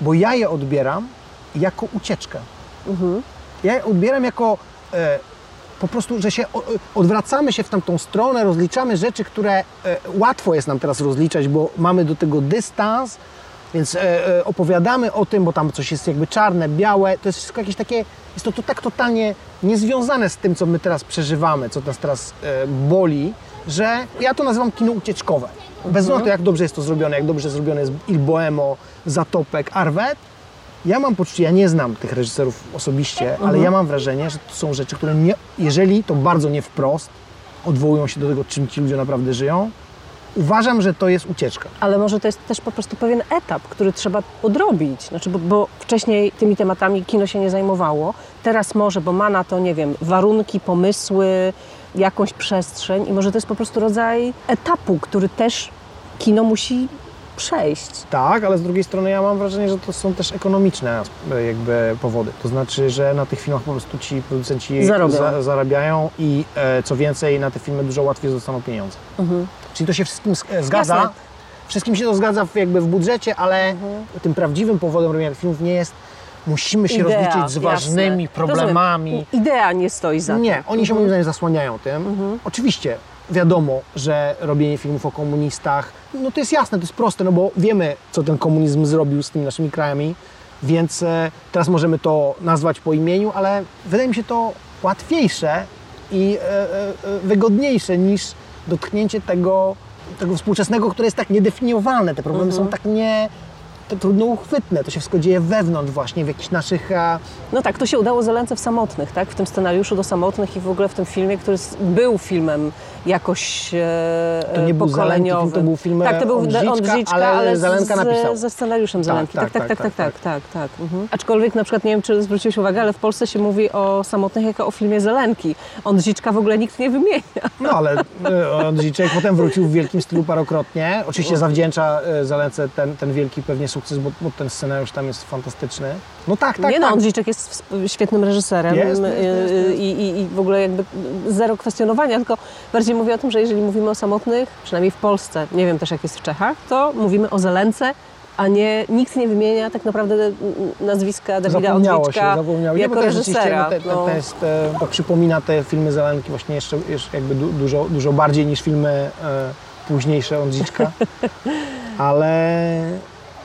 bo ja je odbieram jako ucieczkę. Mhm. Ja je odbieram jako e, po prostu, że się o- odwracamy się w tamtą stronę, rozliczamy rzeczy, które e, łatwo jest nam teraz rozliczać, bo mamy do tego dystans, więc e, e, opowiadamy o tym, bo tam coś jest jakby czarne, białe, to jest wszystko jakieś takie, jest to, to tak totalnie niezwiązane z tym, co my teraz przeżywamy, co nas teraz e, boli, że ja to nazywam kino ucieczkowe. Bez względu na to, jak dobrze jest to zrobione, jak dobrze zrobione jest Il Boemo, Zatopek, Arwet, ja mam poczucie, ja nie znam tych reżyserów osobiście, ale ja mam wrażenie, że to są rzeczy, które nie, jeżeli to bardzo nie wprost, odwołują się do tego, czym ci ludzie naprawdę żyją, uważam, że to jest ucieczka. Ale może to jest też po prostu pewien etap, który trzeba odrobić. Znaczy, bo, bo wcześniej tymi tematami kino się nie zajmowało. Teraz może, bo ma na to, nie wiem, warunki, pomysły, jakąś przestrzeń i może to jest po prostu rodzaj etapu, który też kino musi przejść. Tak, ale z drugiej strony ja mam wrażenie, że to są też ekonomiczne jakby powody. To znaczy, że na tych filmach po prostu ci producenci za, zarabiają i e, co więcej, na te filmy dużo łatwiej dostaną pieniądze. Czyli to się wszystkim e, zgadza. Jasne. Wszystkim się to zgadza w, jakby w budżecie, ale tym prawdziwym powodem robienia filmów nie jest musimy się Idea, rozliczyć z ważnymi jasne. problemami. Rozumiem. Idea nie stoi za Nie, tym. oni się moim zdaniem zasłaniają tym. Oczywiście wiadomo, że robienie filmów o komunistach, no to jest jasne, to jest proste, no bo wiemy, co ten komunizm zrobił z tymi naszymi krajami, więc e, teraz możemy to nazwać po imieniu, ale wydaje mi się to łatwiejsze i e, wygodniejsze niż dotknięcie tego, tego współczesnego, które jest tak niedefiniowane. Te problemy są tak nie... To trudno uchwytne, to się wszystko dzieje wewnątrz właśnie, w jakichś naszych e, No tak, to się udało Zelence w Samotnych, tak? W tym scenariuszu do Samotnych i w ogóle w tym filmie, który był filmem jakoś e, To nie był pokoleniowym. Film, to był film, Tak, to był Ondrzyczka, Ondrzyczka, ale ale Zelenka z, napisał. ze scenariuszem Zelenki. Tak, tak, tak, tak, tak, tak, tak. tak, Mhm. Aczkolwiek na przykład, nie wiem, czy zwróciłeś uwagę, ale w Polsce się mówi o Samotnych jako o filmie Zelenki. Ondrzyczka w ogóle nikt nie wymienia. No ale e, Ondrzejczyk potem wrócił w wielkim stylu parokrotnie. Oczywiście zawdzięcza e, Zalence ten, ten wielki pewnie sukces, bo, bo ten scenariusz tam jest fantastyczny. No tak, tak, nie tak. no, Ondrzejczyk jest świetnym reżyserem Jest, jest, jest, jest. I, i, i w ogóle jakby zero kwestionowania, tylko bardziej mówię o tym, że jeżeli mówimy o samotnych, przynajmniej w Polsce, nie wiem też jak jest w Czechach, to mówimy o Zelence, a nie, nikt nie wymienia tak naprawdę nazwiska Dawida Ondrzejczyka zapomniało. Nie, jako rzeczywiście, reżysera. no, te, no. to, jest, e, to przypomina te filmy Zelenki właśnie jeszcze, jeszcze jakby du, dużo, dużo bardziej niż filmy e, późniejsze Ondrzyczka. Ale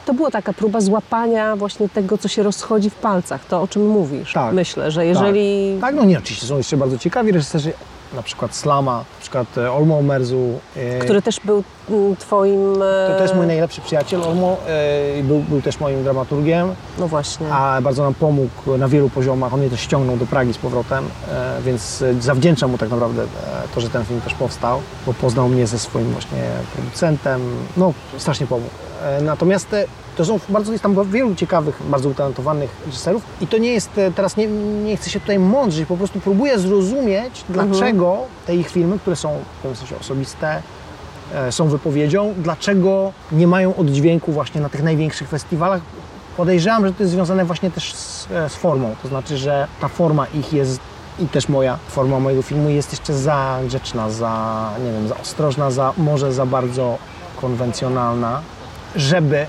To była taka próba złapania właśnie tego, co się rozchodzi w palcach, to o czym mówisz. Tak. Myślę, że jeżeli... tak, no nie, oczywiście są jeszcze bardzo ciekawi reżyserzy, na przykład Slama, na przykład e, Olmo Merzu. e, Który też był twoim... to, e, mój najlepszy przyjaciel Olmo, e, był, był też moim dramaturgiem. No właśnie. a bardzo nam pomógł na wielu poziomach. On mnie też ściągnął do Pragi z powrotem, e, więc zawdzięczam mu tak naprawdę to, że ten film też powstał, bo poznał mnie ze swoim właśnie producentem. No, strasznie pomógł. Natomiast to są bardzo, jest tam wielu ciekawych, bardzo utalentowanych reżyserów i to nie jest, teraz nie, nie chcę się tutaj mądrzyć, po prostu próbuję zrozumieć, dlaczego dlaczego te ich filmy, które są w pewnym sensie osobiste, są wypowiedzią, dlaczego nie mają oddźwięku właśnie na tych największych festiwalach. Podejrzewam, że to jest związane właśnie też z, e, z formą, to znaczy, że ta forma ich jest i też moja forma mojego filmu jest jeszcze za grzeczna, za, nie wiem, za ostrożna, za, może za bardzo konwencjonalna, żeby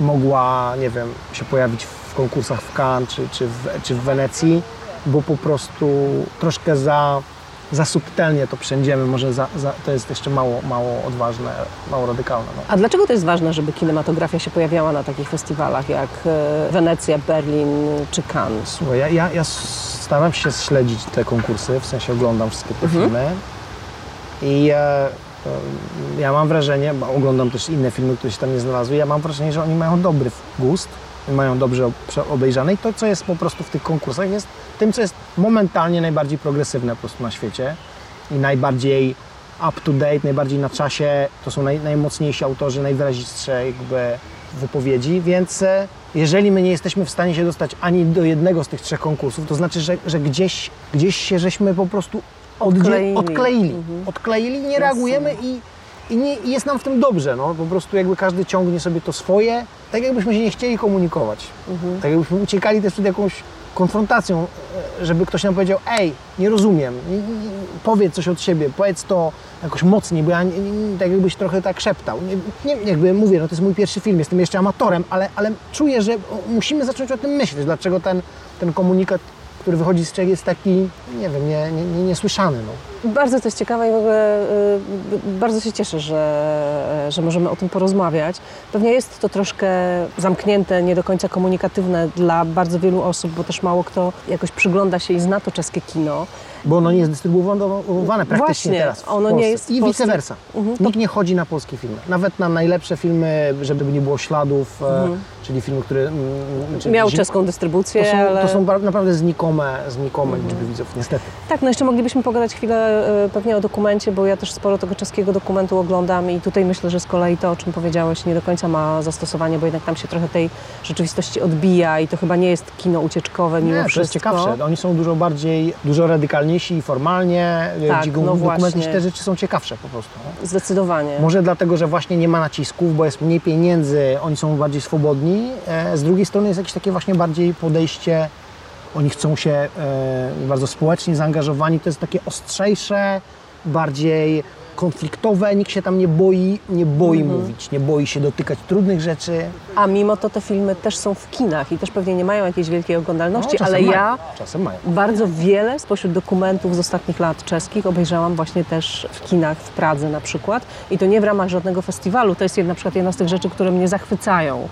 mogła, nie wiem, się pojawić w konkursach w Cannes czy, czy, w, czy w Wenecji, bo po prostu troszkę za, za subtelnie to przędziemy, może za, za, to jest jeszcze mało, mało odważne, mało radykalne. No. A dlaczego to jest ważne, żeby kinematografia się pojawiała na takich festiwalach jak e, Wenecja, Berlin czy Cannes? Słuchaj, ja, ja, ja staram się śledzić te konkursy, w sensie oglądam wszystkie te filmy i e, e, ja mam wrażenie, bo oglądam też inne filmy, które się tam nie znalazły, ja mam wrażenie, że oni mają dobry gust, mają dobrze obejrzane i to, co jest po prostu w tych konkursach, jest tym, co jest momentalnie najbardziej progresywne po prostu na świecie i najbardziej up to date, najbardziej na czasie, to są naj, najmocniejsi autorzy, najwyrazistsze jakby wypowiedzi, więc e, jeżeli my nie jesteśmy w stanie się dostać ani do jednego z tych trzech konkursów, to znaczy, że, że gdzieś, gdzieś się żeśmy po prostu Odkleili. odkleili, odkleili nie reagujemy i, i, nie, i jest nam w tym dobrze, no, po prostu jakby każdy ciągnie sobie to swoje, tak jakbyśmy się nie chcieli komunikować, tak jakbyśmy uciekali też przed jakąś konfrontacją, e, żeby ktoś nam powiedział, ej, nie rozumiem, powiedz coś od siebie, powiedz to jakoś mocniej, bo ja nie, nie, tak jakbyś trochę tak szeptał. Nie, nie, jakby mówię, no to jest mój pierwszy film, jestem jeszcze amatorem, ale, ale czuję, że musimy zacząć o tym myśleć, dlaczego ten, ten komunikat, który wychodzi z Czech jest taki, nie wiem, nie, nie, nie, niesłyszany. No. Bardzo to jest ciekawe i w ogóle y, bardzo się cieszę, że, że możemy o tym porozmawiać. Pewnie jest to troszkę zamknięte, nie do końca komunikatywne dla bardzo wielu osób, bo też mało kto jakoś przygląda się i zna to czeskie kino. Bo ono nie jest dystrybuowane praktycznie Właśnie, teraz w ono Polsce. nie jest I vice versa. Nikt nie chodzi na polskie filmy. Nawet na najlepsze filmy, żeby nie było śladów, e, czyli filmy, które... mm, czyli Miał zi- czeską dystrybucję, To są, ale... to są naprawdę znikome, znikome liczby widzów, niestety. Tak, no jeszcze moglibyśmy pogadać chwilę e, pewnie o dokumencie, bo ja też sporo tego czeskiego dokumentu oglądam i tutaj myślę, że z kolei to, o czym powiedziałeś, nie do końca ma zastosowanie, bo jednak tam się trochę tej rzeczywistości odbija i to chyba nie jest kino ucieczkowe mimo Nie, to wszystko. jest ciekawsze. Oni są dużo bardziej, dużo radykalniejsi i formalnie. Tak, Ci no dokumenty te rzeczy są ciekawsze po prostu. no. Zdecydowanie. Może dlatego, że właśnie nie ma nacisków, bo jest mniej pieniędzy, oni są bardziej swobodni. E, Z drugiej strony jest jakieś takie właśnie bardziej podejście, oni chcą się e, bardzo społecznie zaangażowani, to jest takie ostrzejsze, bardziej konfliktowe, nikt się tam nie boi, nie boi Mhm. mówić, nie boi się dotykać trudnych rzeczy. A mimo to te filmy też są w kinach i też pewnie nie mają jakiejś wielkiej oglądalności, No, ale mają, ja bardzo wiele spośród dokumentów z ostatnich lat czeskich obejrzałam właśnie też w kinach w Pradze na przykład i to nie w ramach żadnego festiwalu, to jest jedna, na przykład jedna z tych rzeczy, które mnie zachwycają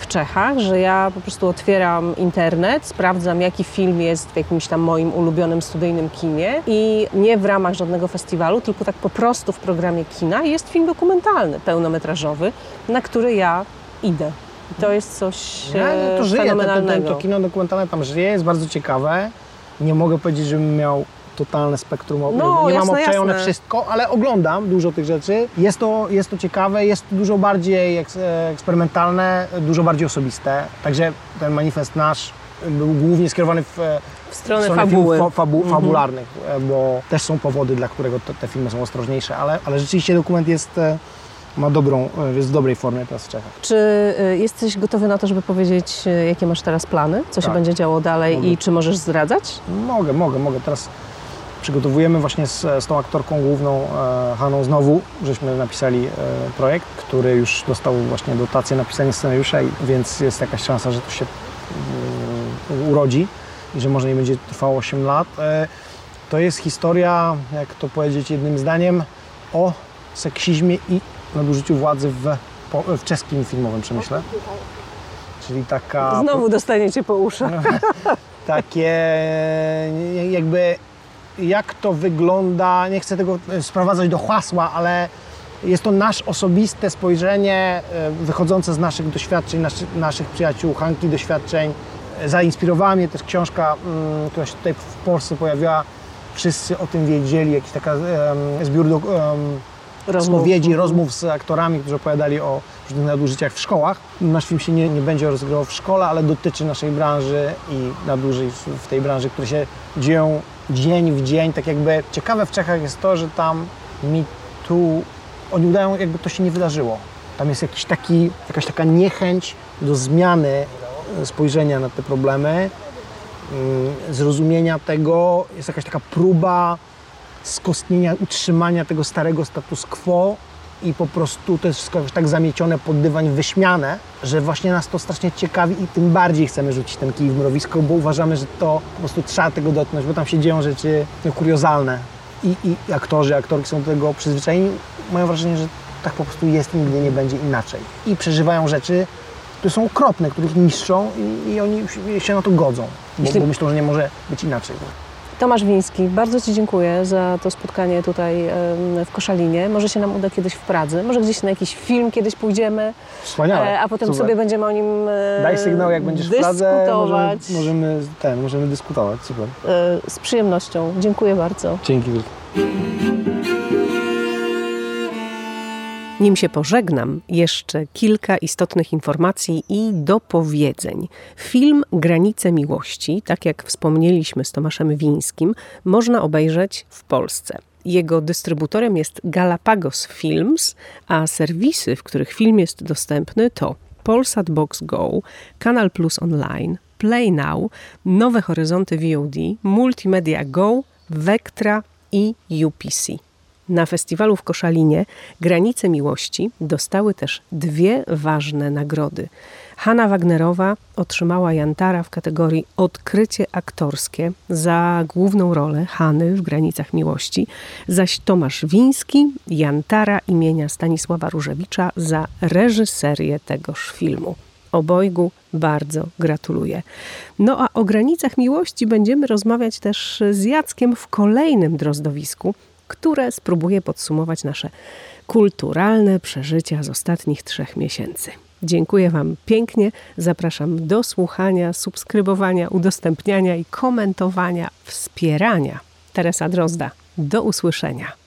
w Czechach, że ja po prostu otwieram internet, sprawdzam jaki film jest w jakimś tam moim ulubionym studyjnym kinie i nie w ramach żadnego festiwalu, tylko tak po prostu w programie kina jest film dokumentalny, pełnometrażowy, na który ja idę. I to jest coś Nie, e, no to żyje, to, to, fenomenalnego. to, to kino dokumentalne tam żyje, jest bardzo ciekawe. Nie mogę powiedzieć, żebym miał totalne spektrum, No, nie mam jasne, obczajone jasne. wszystko, ale oglądam dużo tych rzeczy. Jest to, jest to ciekawe, jest dużo bardziej eks, e, eksperymentalne, dużo bardziej osobiste. Także ten manifest nasz był głównie skierowany w, e, W stronę filmów fabuły. fa, fabu, Mhm. fabularnych, e, bo też są powody, dla którego te, te filmy są ostrożniejsze, ale, ale rzeczywiście dokument jest, e, ma dobrą, e, jest w dobrej formie teraz w Czechach. Czy y, jesteś gotowy na to, żeby powiedzieć, jakie masz teraz plany, co się Tak. będzie działo dalej Mogę. i czy możesz zdradzać? Mogę, mogę, mogę. Teraz przygotowujemy właśnie z, z tą aktorką główną e, Haną znowu, żeśmy napisali e, projekt, który już dostał właśnie dotację na pisanie scenariusza, więc jest jakaś szansa, że to się mm, urodzi i że może nie będzie trwało 8 lat. E, to jest historia, jak to powiedzieć jednym zdaniem, o seksizmie i nadużyciu władzy w, w czeskim filmowym przemyśle. Czyli taka Znowu dostaniecie po uszach. takie jakby jak to wygląda, nie chcę tego e, sprowadzać do hasła, ale jest to nasz osobiste spojrzenie e, wychodzące z naszych doświadczeń, naszy, naszych przyjaciół, Hanki doświadczeń. E, Zainspirowała mnie też książka, mm, która się tutaj w Polsce pojawiła. Wszyscy o tym wiedzieli, jakiś taka em, zbiór do, em, Rozmów. spowiedzi, rozmów z aktorami, którzy opowiadali o różnych nadużyciach w szkołach. Nasz film się nie, nie będzie rozgrywał w szkole, ale dotyczy naszej branży i nadużyć w- w tej branży, które się dzieją dzień w dzień, tak jakby ciekawe w Czechach jest to, że tam mi tu, oni udają jakby to się nie wydarzyło. Tam jest jakiś taki, jakaś taka niechęć do zmiany e, spojrzenia na te problemy, mm, zrozumienia tego, jest jakaś taka próba skostnienia, utrzymania tego starego status quo i po prostu to jest wszystko jakoś tak zamiecione pod dywan, wyśmiane, że właśnie nas to strasznie ciekawi i tym bardziej chcemy rzucić ten kij w mrowisko, bo uważamy, że to po prostu trzeba tego dotknąć, bo tam się dzieją rzeczy no, kuriozalne. I, I aktorzy, aktorki są do tego przyzwyczajeni. Mają wrażenie, że tak po prostu jest i nigdy nie będzie inaczej. I przeżywają rzeczy, które są okropne, których niszczą i, i oni się na to godzą, bo, bo myślą, że nie może być inaczej. Tomasz Wiński, bardzo Ci dziękuję za to spotkanie tutaj w Koszalinie. Może się nam uda kiedyś w Pradze, może gdzieś na jakiś film kiedyś pójdziemy, Wspaniale. e, a potem Super. sobie będziemy o nim e, Daj sygnał, jak będziesz w Pradze, możemy, dyskutować. możemy, ten, możemy dyskutować. Super. E, z przyjemnością. Dziękuję bardzo. Dzięki wielkie. Nim się pożegnam, jeszcze kilka istotnych informacji i dopowiedzeń. Film Granice Miłości, tak jak wspomnieliśmy z Tomaszem Wińskim, można obejrzeć w Polsce. Jego dystrybutorem jest Galapagos Films, a serwisy, w których film jest dostępny to Polsat Box Go, Kanal Plus Online, Play Now, Nowe Horyzonty VOD, Multimedia Go, Vectra i UPC. Na festiwalu w Koszalinie Granice Miłości dostały też dwie ważne nagrody. Hanna Wagnerowa otrzymała Jantara w kategorii Odkrycie aktorskie za główną rolę Hany w Granicach Miłości, zaś Tomasz Wiński Jantara imienia Stanisława Różewicza za reżyserię tegoż filmu. Obojgu bardzo gratuluję. No a o granicach miłości będziemy rozmawiać też z Jackiem w kolejnym drozdowisku, które spróbuje podsumować nasze kulturalne przeżycia z ostatnich trzech miesięcy. Dziękuję Wam pięknie. Zapraszam do słuchania, subskrybowania, udostępniania i komentowania, wspierania. Teresa Drozda. Do usłyszenia.